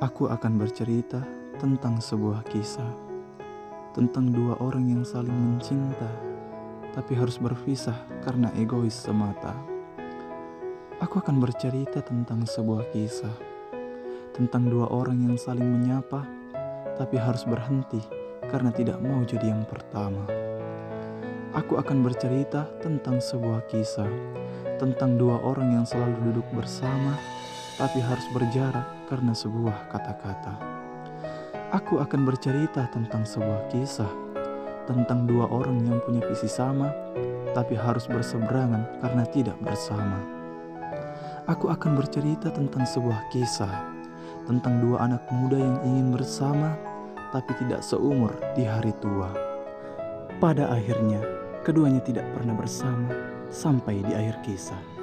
Aku akan bercerita tentang sebuah kisah tentang dua orang yang saling mencinta, tapi harus berpisah karena egois semata. Aku akan bercerita tentang sebuah kisah tentang dua orang yang saling menyapa, tapi harus berhenti karena tidak mau jadi yang pertama. Aku akan bercerita tentang sebuah kisah tentang dua orang yang selalu duduk bersama, tapi harus berjarak karena sebuah kata-kata. Aku akan bercerita tentang sebuah kisah tentang dua orang yang punya visi sama, tapi harus berseberangan karena tidak bersama. Aku akan bercerita tentang sebuah kisah tentang dua anak muda yang ingin bersama, tapi tidak seumur di hari tua. Pada akhirnya, keduanya tidak pernah bersama sampai di akhir kisah.